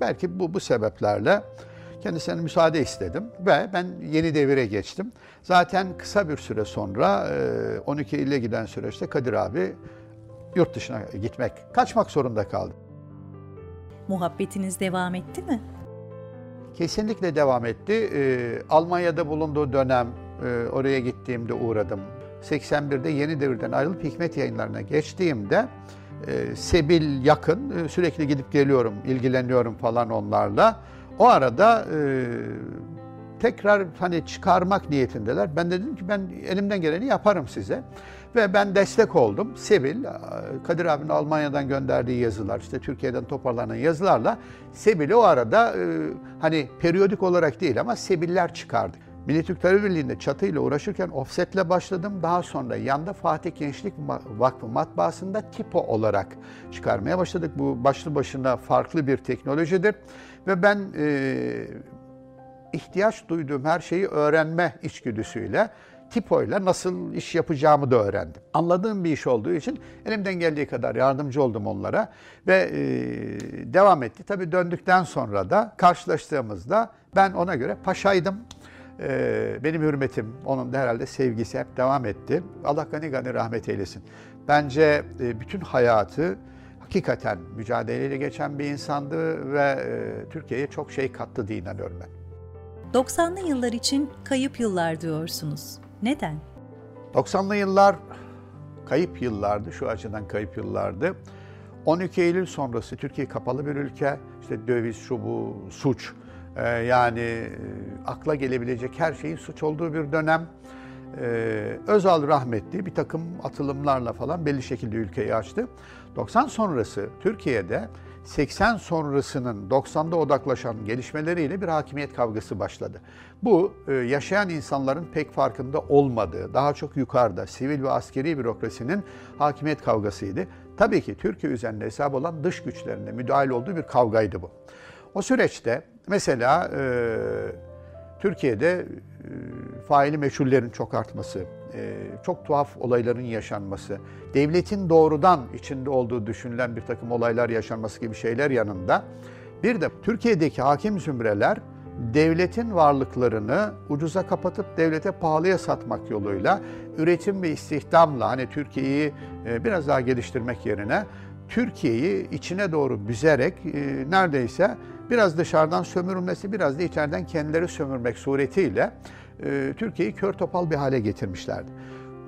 Belki bu, bu sebeplerle kendisine müsaade istedim ve ben yeni devire geçtim. Zaten kısa bir süre sonra 12 ile giden süreçte Kadir abi yurt dışına gitmek, kaçmak zorunda kaldı. Muhabbetiniz devam etti mi? Kesinlikle devam etti. Almanya'da bulunduğu dönem e, oraya gittiğimde uğradım. 81'de Yeni Devir'den ayrılıp Hikmet yayınlarına geçtiğimde E, Sebil yakın. E, sürekli gidip geliyorum, ilgileniyorum falan onlarla. O arada e, tekrar hani çıkarmak niyetindeler. Ben dedim ki ben elimden geleni yaparım size. Ve ben destek oldum. Sebil, Kadir abinin Almanya'dan gönderdiği yazılar, işte Türkiye'den toparlanan yazılarla Sebil'i o arada hani periyodik olarak değil ama Sebiller çıkardı. Milli Türk Terör Birliği'nde çatıyla uğraşırken offsetle başladım. Daha sonra yanda Fatih Gençlik Vakfı matbaasında tipo olarak çıkarmaya başladık. Bu başlı başına farklı bir teknolojidir. Ve ben e, ihtiyaç duyduğum her şeyi öğrenme içgüdüsüyle tipoyla nasıl iş yapacağımı da öğrendim. Anladığım bir iş olduğu için elimden geldiği kadar yardımcı oldum onlara ve e, devam etti. Tabii döndükten sonra da karşılaştığımızda ben ona göre paşaydım. E, benim hürmetim, onun da herhalde sevgisi hep devam etti. Allah gani gani rahmet eylesin. Bence e, bütün hayatı hakikaten mücadeleyle geçen bir insandı ve e, Türkiye'ye çok şey kattı diye inanıyorum ben. 90'lı yıllar için kayıp yıllar diyorsunuz. Neden? 90'lı yıllar kayıp yıllardı, şu açıdan kayıp yıllardı. 12 Eylül sonrası Türkiye kapalı bir ülke, işte döviz, şu bu, suç, ee, yani e, akla gelebilecek her şeyin suç olduğu bir dönem. Ee, Özal rahmetli bir takım atılımlarla falan belli şekilde ülkeyi açtı. 90 sonrası Türkiye'de 80 sonrasının 90'da odaklaşan gelişmeleriyle bir hakimiyet kavgası başladı. Bu e, yaşayan insanların pek farkında olmadığı, daha çok yukarıda sivil ve askeri bürokrasinin hakimiyet kavgasıydı. Tabii ki Türkiye üzerinde hesap olan dış güçlerinde müdahil olduğu bir kavgaydı bu. O süreçte mesela e, Türkiye'de e, faili meçhullerin çok artması, e, çok tuhaf olayların yaşanması, devletin doğrudan içinde olduğu düşünülen bir takım olaylar yaşanması gibi şeyler yanında bir de Türkiye'deki hakim zümreler devletin varlıklarını ucuza kapatıp devlete pahalıya satmak yoluyla üretim ve istihdamla hani Türkiye'yi e, biraz daha geliştirmek yerine Türkiye'yi içine doğru büzerek e, neredeyse biraz dışarıdan sömürülmesi, biraz da içeriden kendileri sömürmek suretiyle e, Türkiye'yi kör topal bir hale getirmişlerdi.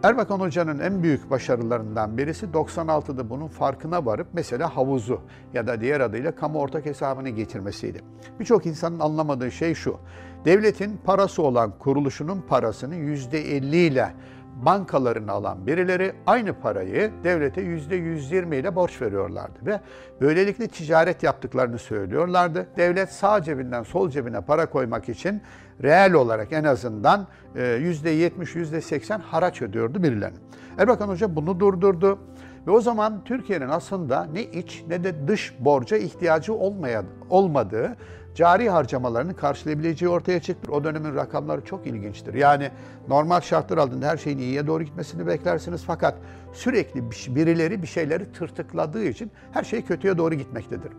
Erbakan Hoca'nın en büyük başarılarından birisi 96'da bunun farkına varıp mesela havuzu ya da diğer adıyla kamu ortak hesabını getirmesiydi. Birçok insanın anlamadığı şey şu. Devletin parası olan kuruluşunun parasını %50 ile bankalarını alan birileri aynı parayı devlete yüzde 120 ile borç veriyorlardı ve böylelikle ticaret yaptıklarını söylüyorlardı. Devlet sağ cebinden sol cebine para koymak için reel olarak en azından e, yüzde 70 yüzde 80 haraç ödüyordu birilerine. Erbakan Hoca bunu durdurdu. Ve o zaman Türkiye'nin aslında ne iç ne de dış borca ihtiyacı olmayan, olmadığı cari harcamalarını karşılayabileceği ortaya çıktı. O dönemin rakamları çok ilginçtir. Yani normal şartlar altında her şeyin iyiye doğru gitmesini beklersiniz fakat sürekli birileri bir şeyleri tırtıkladığı için her şey kötüye doğru gitmektedir.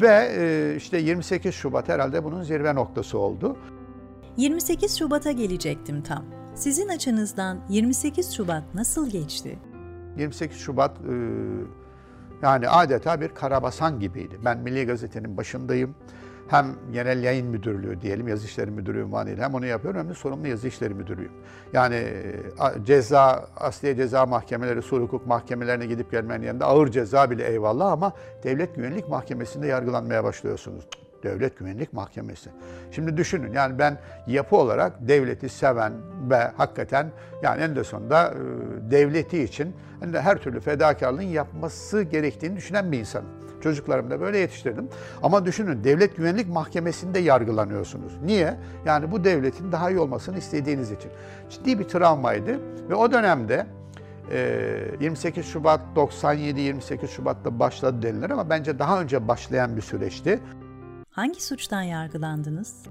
Ve e, işte 28 Şubat herhalde bunun zirve noktası oldu. 28 Şubat'a gelecektim tam. Sizin açınızdan 28 Şubat nasıl geçti? 28 Şubat e, yani adeta bir karabasan gibiydi. Ben Milli Gazete'nin başındayım hem genel yayın müdürlüğü diyelim, yazı işleri müdürlüğü unvanıyla hem onu yapıyorum hem de sorumlu yazı işleri müdürüyüm. Yani ceza, asliye ceza mahkemeleri, sulh hukuk mahkemelerine gidip gelmenin yanında ağır ceza bile eyvallah ama devlet güvenlik mahkemesinde yargılanmaya başlıyorsunuz. Devlet Güvenlik Mahkemesi. Şimdi düşünün yani ben yapı olarak devleti seven ve hakikaten yani en de sonunda devleti için her türlü fedakarlığın yapması gerektiğini düşünen bir insanım. Çocuklarımı da böyle yetiştirdim. Ama düşünün devlet güvenlik mahkemesinde yargılanıyorsunuz. Niye? Yani bu devletin daha iyi olmasını istediğiniz için. Ciddi bir travmaydı ve o dönemde 28 Şubat 97 28 Şubat'ta başladı denilir ama bence daha önce başlayan bir süreçti. Hangi suçtan yargılandınız?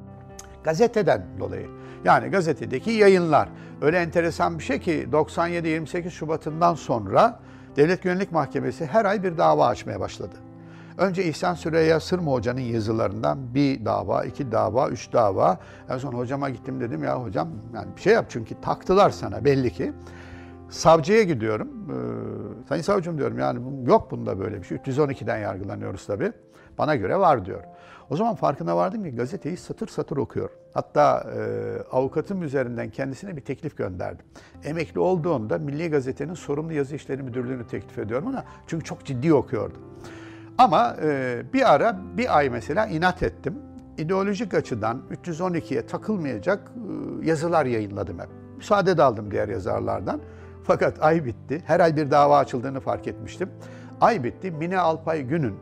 Gazeteden dolayı. Yani gazetedeki yayınlar. Öyle enteresan bir şey ki 97-28 Şubat'ından sonra Devlet Güvenlik Mahkemesi her ay bir dava açmaya başladı. Önce İhsan Süreyya Sırma Hoca'nın yazılarından bir dava, iki dava, üç dava. En son hocama gittim dedim ya hocam yani bir şey yap çünkü taktılar sana belli ki. Savcıya gidiyorum. Sayın savcım diyorum yani yok bunda böyle bir şey. 312'den yargılanıyoruz tabii. Bana göre var diyor. O zaman farkına vardım ki gazeteyi satır satır okuyor. Hatta e, avukatım üzerinden kendisine bir teklif gönderdim. Emekli olduğunda Milli Gazete'nin sorumlu yazı işleri müdürlüğünü teklif ediyorum ona. Çünkü çok ciddi okuyordu. Ama e, bir ara bir ay mesela inat ettim. İdeolojik açıdan 312'ye takılmayacak e, yazılar yayınladım hep. Müsaade de aldım diğer yazarlardan. Fakat ay bitti. Her ay bir dava açıldığını fark etmiştim. Ay bitti. Mine Alpay Gün'ün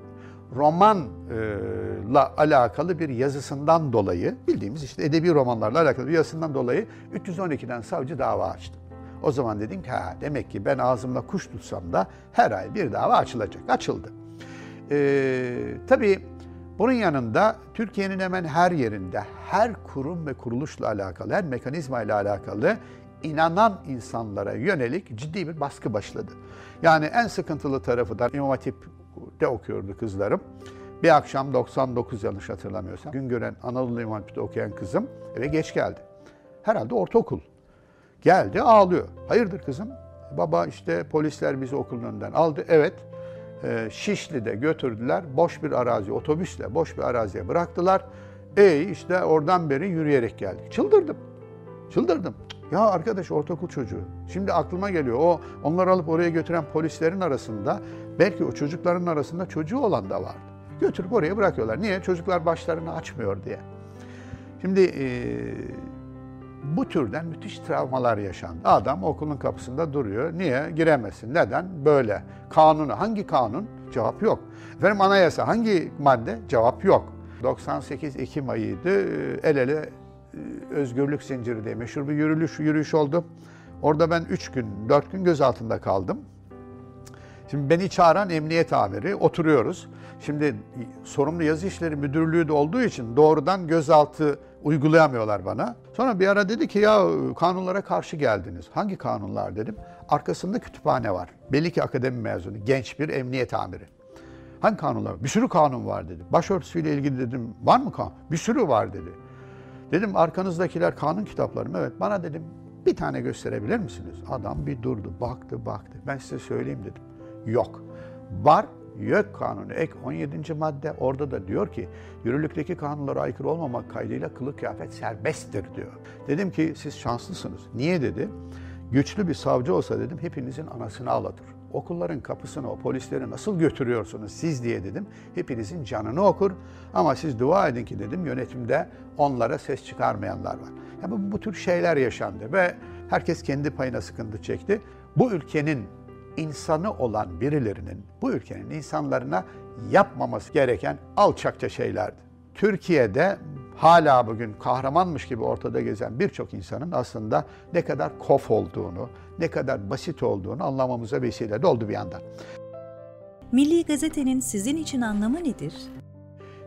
romanla alakalı bir yazısından dolayı, bildiğimiz işte edebi romanlarla alakalı bir yazısından dolayı 312'den savcı dava açtı. O zaman dedim ki ha demek ki ben ağzımla kuş tutsam da her ay bir dava açılacak. Açıldı. Ee, tabii bunun yanında Türkiye'nin hemen her yerinde, her kurum ve kuruluşla alakalı, her mekanizma ile alakalı inanan insanlara yönelik ciddi bir baskı başladı. Yani en sıkıntılı tarafı da İmam Hatip'te okuyordu kızlarım. Bir akşam 99 yanlış hatırlamıyorsam gün gören Anadolu İmam Hatip'te okuyan kızım eve geç geldi. Herhalde ortaokul. Geldi ağlıyor. Hayırdır kızım? Baba işte polisler bizi okulun önünden aldı. Evet. E, Şişli'de götürdüler. Boş bir arazi, otobüsle boş bir araziye bıraktılar. E işte oradan beri yürüyerek geldik. Çıldırdım. Çıldırdım. Ya arkadaş ortaokul çocuğu. Şimdi aklıma geliyor. O onları alıp oraya götüren polislerin arasında belki o çocukların arasında çocuğu olan da vardı. Götürüp oraya bırakıyorlar. Niye? Çocuklar başlarını açmıyor diye. Şimdi e, bu türden müthiş travmalar yaşandı. Adam okulun kapısında duruyor. Niye? Giremezsin. Neden? Böyle. Kanunu. Hangi kanun? Cevap yok. Efendim anayasa. Hangi madde? Cevap yok. 98 Ekim ayıydı. El ele özgürlük zinciri diye meşhur bir yürüyüş, yürüyüş oldu. Orada ben 3 gün, 4 gün gözaltında kaldım. Şimdi beni çağıran emniyet amiri, oturuyoruz. Şimdi sorumlu yazı işleri müdürlüğü de olduğu için doğrudan gözaltı uygulayamıyorlar bana. Sonra bir ara dedi ki ya kanunlara karşı geldiniz. Hangi kanunlar dedim. Arkasında kütüphane var. Belli ki akademi mezunu, genç bir emniyet amiri. Hangi kanunlar? Bir sürü kanun var dedi. Başörtüsüyle ilgili dedim. Var mı kanun? Bir sürü var dedi. Dedim arkanızdakiler kanun kitapları mı? Evet. Bana dedim bir tane gösterebilir misiniz? Adam bir durdu, baktı, baktı. Ben size söyleyeyim dedim. Yok. Var YÖK kanunu ek 17. madde orada da diyor ki yürürlükteki kanunlara aykırı olmamak kaydıyla kılık kıyafet serbesttir diyor. Dedim ki siz şanslısınız. Niye dedi? Güçlü bir savcı olsa dedim hepinizin anasını ağlatır. Okulların kapısını o polisleri nasıl götürüyorsunuz siz diye dedim. Hepinizin canını okur ama siz dua edin ki dedim yönetimde onlara ses çıkarmayanlar var. Yani bu, bu tür şeyler yaşandı ve herkes kendi payına sıkıntı çekti. Bu ülkenin insanı olan birilerinin bu ülkenin insanlarına yapmaması gereken alçakça şeylerdi. Türkiye'de hala bugün kahramanmış gibi ortada gezen birçok insanın aslında ne kadar kof olduğunu, ne kadar basit olduğunu anlamamıza vesile de oldu bir yandan. Milli Gazete'nin sizin için anlamı nedir?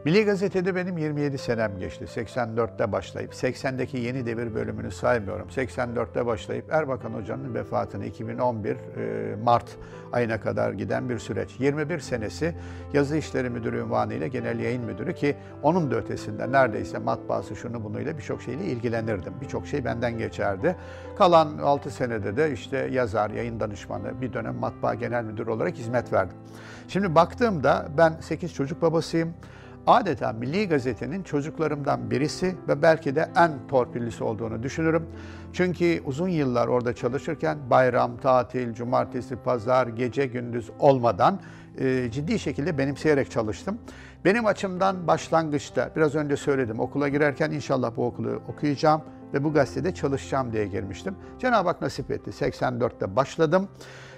Milli Gazete'de benim 27 senem geçti. 84'te başlayıp, 80'deki yeni devir bölümünü saymıyorum. 84'te başlayıp Erbakan Hoca'nın vefatını 2011 e, Mart ayına kadar giden bir süreç. 21 senesi yazı işleri müdürü unvanıyla genel yayın müdürü ki onun da ötesinde neredeyse matbaası şunu bunuyla birçok şeyle ilgilenirdim. Birçok şey benden geçerdi. Kalan 6 senede de işte yazar, yayın danışmanı, bir dönem matbaa genel müdürü olarak hizmet verdim. Şimdi baktığımda ben 8 çocuk babasıyım adeta Milli Gazete'nin çocuklarımdan birisi ve belki de en torpillisi olduğunu düşünürüm. Çünkü uzun yıllar orada çalışırken bayram, tatil, cumartesi, pazar, gece gündüz olmadan e, ciddi şekilde benimseyerek çalıştım. Benim açımdan başlangıçta biraz önce söyledim okula girerken inşallah bu okulu okuyacağım ve bu gazetede çalışacağım diye girmiştim. Cenab-ı Hak nasip etti. 84'te başladım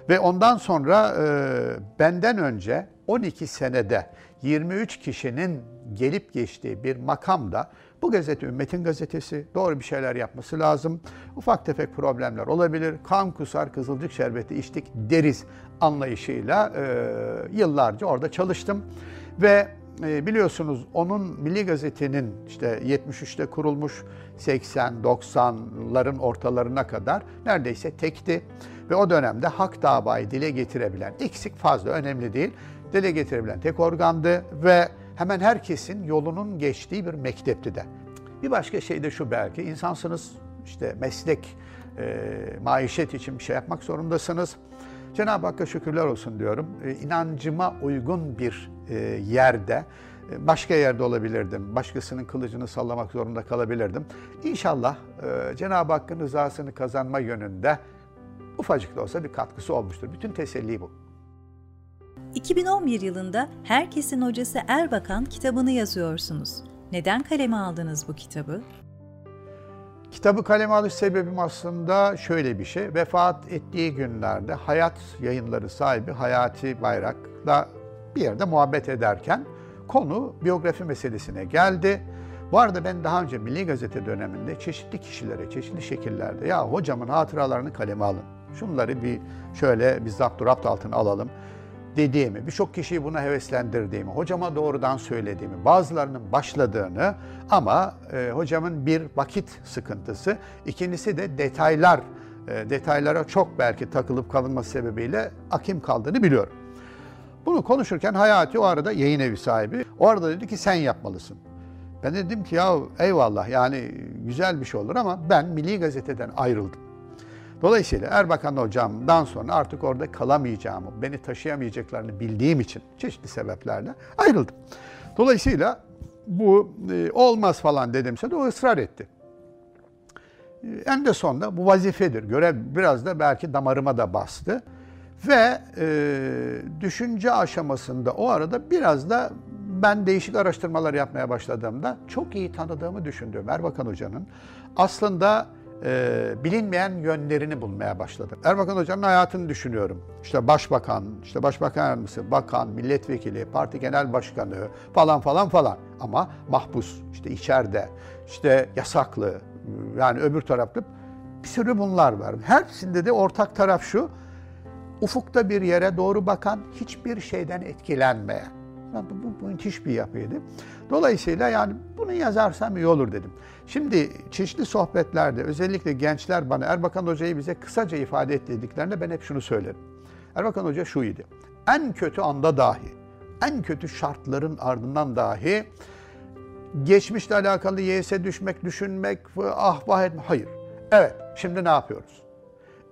ve ondan sonra e, benden önce 12 senede 23 kişinin gelip geçtiği bir makamda bu gazete Ümmetin gazetesi doğru bir şeyler yapması lazım. Ufak tefek problemler olabilir. Kan kusar, kızılcık şerbeti içtik deriz anlayışıyla e, yıllarca orada çalıştım. Ve e, biliyorsunuz onun Milli Gazete'nin işte 73'te kurulmuş 80-90'ların ortalarına kadar neredeyse tekti. Ve o dönemde hak davayı dile getirebilen, eksik fazla önemli değil, dile getirebilen tek organdı ve hemen herkesin yolunun geçtiği bir mektepti de. Bir başka şey de şu belki, insansınız, işte meslek, e, maişet için bir şey yapmak zorundasınız. Cenab-ı Hakk'a şükürler olsun diyorum. E, inancıma uygun bir e, yerde, e, başka yerde olabilirdim. Başkasının kılıcını sallamak zorunda kalabilirdim. İnşallah e, Cenab-ı Hakk'ın rızasını kazanma yönünde ufacık da olsa bir katkısı olmuştur. Bütün teselli bu. 2011 yılında Herkesin Hocası Erbakan kitabını yazıyorsunuz. Neden kaleme aldınız bu kitabı? Kitabı kaleme alış sebebim aslında şöyle bir şey. Vefat ettiği günlerde Hayat yayınları sahibi Hayati Bayrak'la bir yerde muhabbet ederken konu biyografi meselesine geldi. Bu arada ben daha önce Milli Gazete döneminde çeşitli kişilere, çeşitli şekillerde ya hocamın hatıralarını kaleme alın. Şunları bir şöyle bir zapt rapt altına alalım dediğimi, birçok kişiyi buna heveslendirdiğimi, hocama doğrudan söylediğimi, bazılarının başladığını ama e, hocamın bir vakit sıkıntısı, ikincisi de detaylar, e, detaylara çok belki takılıp kalınması sebebiyle akim kaldığını biliyorum. Bunu konuşurken Hayati o arada yayın evi sahibi, o arada dedi ki sen yapmalısın. Ben dedim ki ya eyvallah yani güzel bir şey olur ama ben Milli Gazete'den ayrıldım. Dolayısıyla Erbakan hocamdan sonra artık orada kalamayacağımı, beni taşıyamayacaklarını bildiğim için çeşitli sebeplerle ayrıldım. Dolayısıyla bu e, olmaz falan dedimse de o ısrar etti. E, en de sonunda bu vazifedir. Görev biraz da belki damarıma da bastı. Ve e, düşünce aşamasında o arada biraz da ben değişik araştırmalar yapmaya başladığımda çok iyi tanıdığımı düşündüğüm Erbakan Hoca'nın aslında e, bilinmeyen yönlerini bulmaya başladım. Erbakan Hoca'nın hayatını düşünüyorum. İşte başbakan, işte başbakan yardımcısı, bakan, milletvekili, parti genel başkanı falan falan falan. Ama mahpus, işte içeride, işte yasaklı, yani öbür tarafta bir sürü bunlar var. Hepsinde de ortak taraf şu, ufukta bir yere doğru bakan, hiçbir şeyden etkilenmeyen. Bu, bu, bu müthiş bir yapıydı. Dolayısıyla yani bunu yazarsam iyi olur dedim. Şimdi çeşitli sohbetlerde özellikle gençler bana Erbakan Hoca'yı bize kısaca ifade et dediklerinde ben hep şunu söylerim. Erbakan Hoca şu idi. En kötü anda dahi, en kötü şartların ardından dahi geçmişle alakalı yese düşmek, düşünmek, ah vah etmek. Hayır. Evet, şimdi ne yapıyoruz?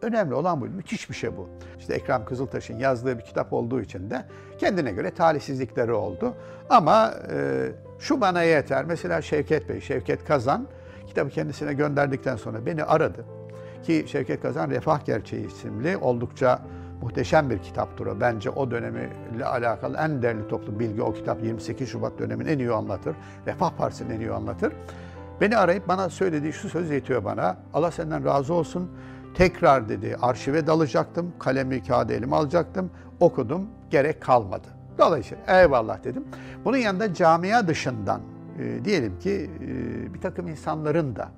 Önemli olan bu. Müthiş bir şey bu. İşte Ekrem Kızıltaş'ın yazdığı bir kitap olduğu için de kendine göre talihsizlikleri oldu. Ama e, şu bana yeter. Mesela Şevket Bey, Şevket Kazan kitabı kendisine gönderdikten sonra beni aradı. Ki Şevket Kazan Refah Gerçeği isimli oldukça muhteşem bir kitaptır o. Bence o dönemiyle alakalı en değerli toplu bilgi o kitap 28 Şubat dönemini en iyi anlatır. Refah Partisi'ni en iyi anlatır. Beni arayıp bana söylediği şu söz yetiyor bana. Allah senden razı olsun. Tekrar dedi arşive dalacaktım. Kalemi kağıdı elime alacaktım. Okudum. Gerek kalmadı. Dolayısıyla eyvallah dedim. Bunun yanında camia dışından e, diyelim ki e, bir takım insanların da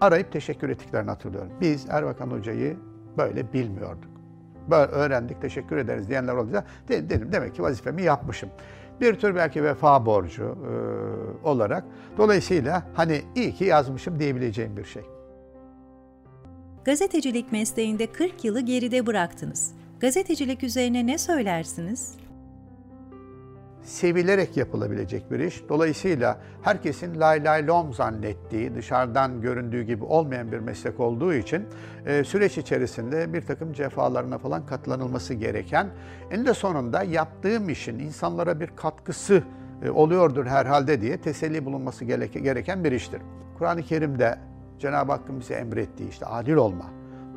arayıp teşekkür ettiklerini hatırlıyorum. Biz Erbakan Hoca'yı böyle bilmiyorduk. Böyle öğrendik, teşekkür ederiz diyenler olunca dedim demek ki vazifemi yapmışım. Bir tür belki vefa borcu e, olarak. Dolayısıyla hani iyi ki yazmışım diyebileceğim bir şey. Gazetecilik mesleğinde 40 yılı geride bıraktınız. Gazetecilik üzerine ne söylersiniz? Sevilerek yapılabilecek bir iş. Dolayısıyla herkesin lay lay lom zannettiği, dışarıdan göründüğü gibi olmayan bir meslek olduğu için e, süreç içerisinde bir takım cefalarına falan katlanılması gereken, en de sonunda yaptığım işin insanlara bir katkısı e, oluyordur herhalde diye teselli bulunması gereken bir iştir. Kur'an-ı Kerim'de Cenab-ı Hakk'ın bize emrettiği işte adil olma,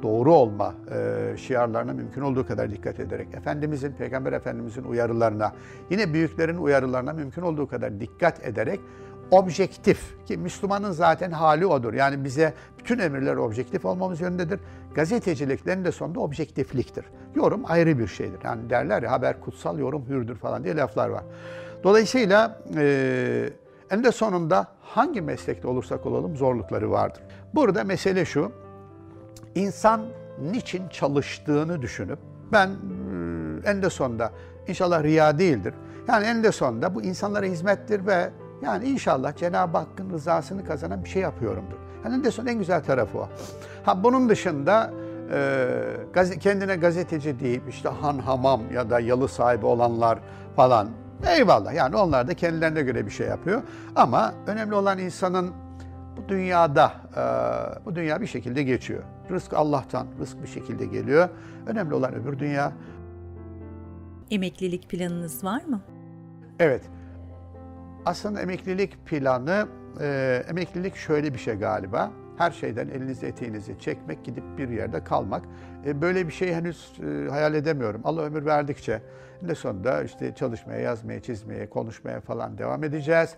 doğru olma e, şiarlarına mümkün olduğu kadar dikkat ederek, Efendimizin, Peygamber Efendimizin uyarılarına, yine büyüklerin uyarılarına mümkün olduğu kadar dikkat ederek objektif ki Müslümanın zaten hali odur. Yani bize bütün emirler objektif olmamız yönündedir. Gazeteciliklerin de sonunda objektifliktir. Yorum ayrı bir şeydir. Yani derler ya haber kutsal, yorum hürdür falan diye laflar var. Dolayısıyla e, en de sonunda hangi meslekte olursak olalım zorlukları vardır. Burada mesele şu, insan niçin çalıştığını düşünüp ben e, en de sonunda inşallah riya değildir. Yani en de sonunda bu insanlara hizmettir ve yani inşallah Cenab-ı Hakk'ın rızasını kazanan bir şey yapıyorumdur. Yani en de sonunda en güzel tarafı o. Ha bunun dışında e, kendine gazeteci deyip işte han hamam ya da yalı sahibi olanlar falan eyvallah yani onlar da kendilerine göre bir şey yapıyor. Ama önemli olan insanın bu dünyada, e, bu dünya bir şekilde geçiyor. Rızk Allah'tan, rızk bir şekilde geliyor. Önemli olan öbür dünya. Emeklilik planınız var mı? Evet. Aslında emeklilik planı, e, emeklilik şöyle bir şey galiba. Her şeyden elinizi eteğinizi çekmek, gidip bir yerde kalmak. E, böyle bir şey henüz e, hayal edemiyorum. Allah ömür verdikçe ne sonunda işte çalışmaya, yazmaya, çizmeye, konuşmaya falan devam edeceğiz.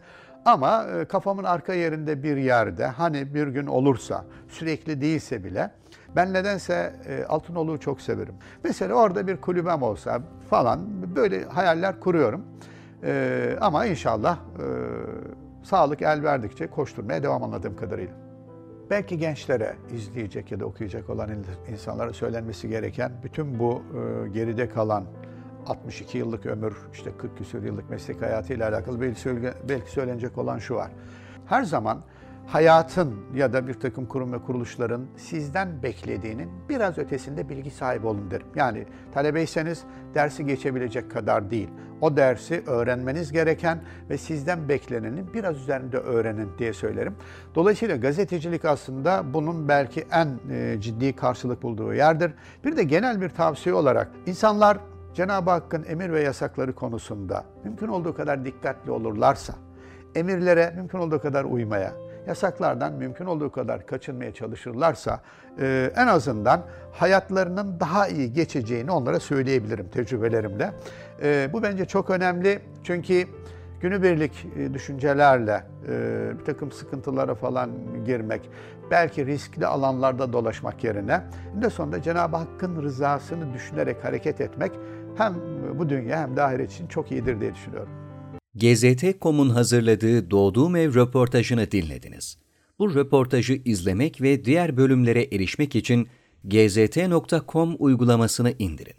Ama e, kafamın arka yerinde bir yerde hani bir gün olursa, sürekli değilse bile ben nedense e, Altınoluk'u çok severim. Mesela orada bir kulübem olsa falan böyle hayaller kuruyorum. E, ama inşallah sağlık el verdikçe koşturmaya devam anladığım kadarıyla. Belki gençlere izleyecek ya da okuyacak olan insanlara söylenmesi gereken bütün bu geride kalan 62 yıllık ömür, işte 40 küsur yıllık meslek hayatıyla alakalı belki, belki söylenecek olan şu var. Her zaman hayatın ya da bir takım kurum ve kuruluşların sizden beklediğinin biraz ötesinde bilgi sahibi olun derim. Yani talebeyseniz dersi geçebilecek kadar değil. O dersi öğrenmeniz gereken ve sizden beklenenin biraz üzerinde öğrenin diye söylerim. Dolayısıyla gazetecilik aslında bunun belki en e, ciddi karşılık bulduğu yerdir. Bir de genel bir tavsiye olarak insanlar Cenab-ı Hakk'ın emir ve yasakları konusunda mümkün olduğu kadar dikkatli olurlarsa, emirlere mümkün olduğu kadar uymaya, yasaklardan mümkün olduğu kadar kaçınmaya çalışırlarsa e, en azından hayatlarının daha iyi geçeceğini onlara söyleyebilirim tecrübelerimle. E, bu bence çok önemli çünkü günübirlik e, düşüncelerle e, bir takım sıkıntılara falan girmek, belki riskli alanlarda dolaşmak yerine en sonunda Cenab-ı Hakk'ın rızasını düşünerek hareket etmek hem bu dünya hem de ahiret için çok iyidir diye düşünüyorum. GZT.com'un hazırladığı Doğduğum Ev röportajını dinlediniz. Bu röportajı izlemek ve diğer bölümlere erişmek için gzt.com uygulamasını indirin.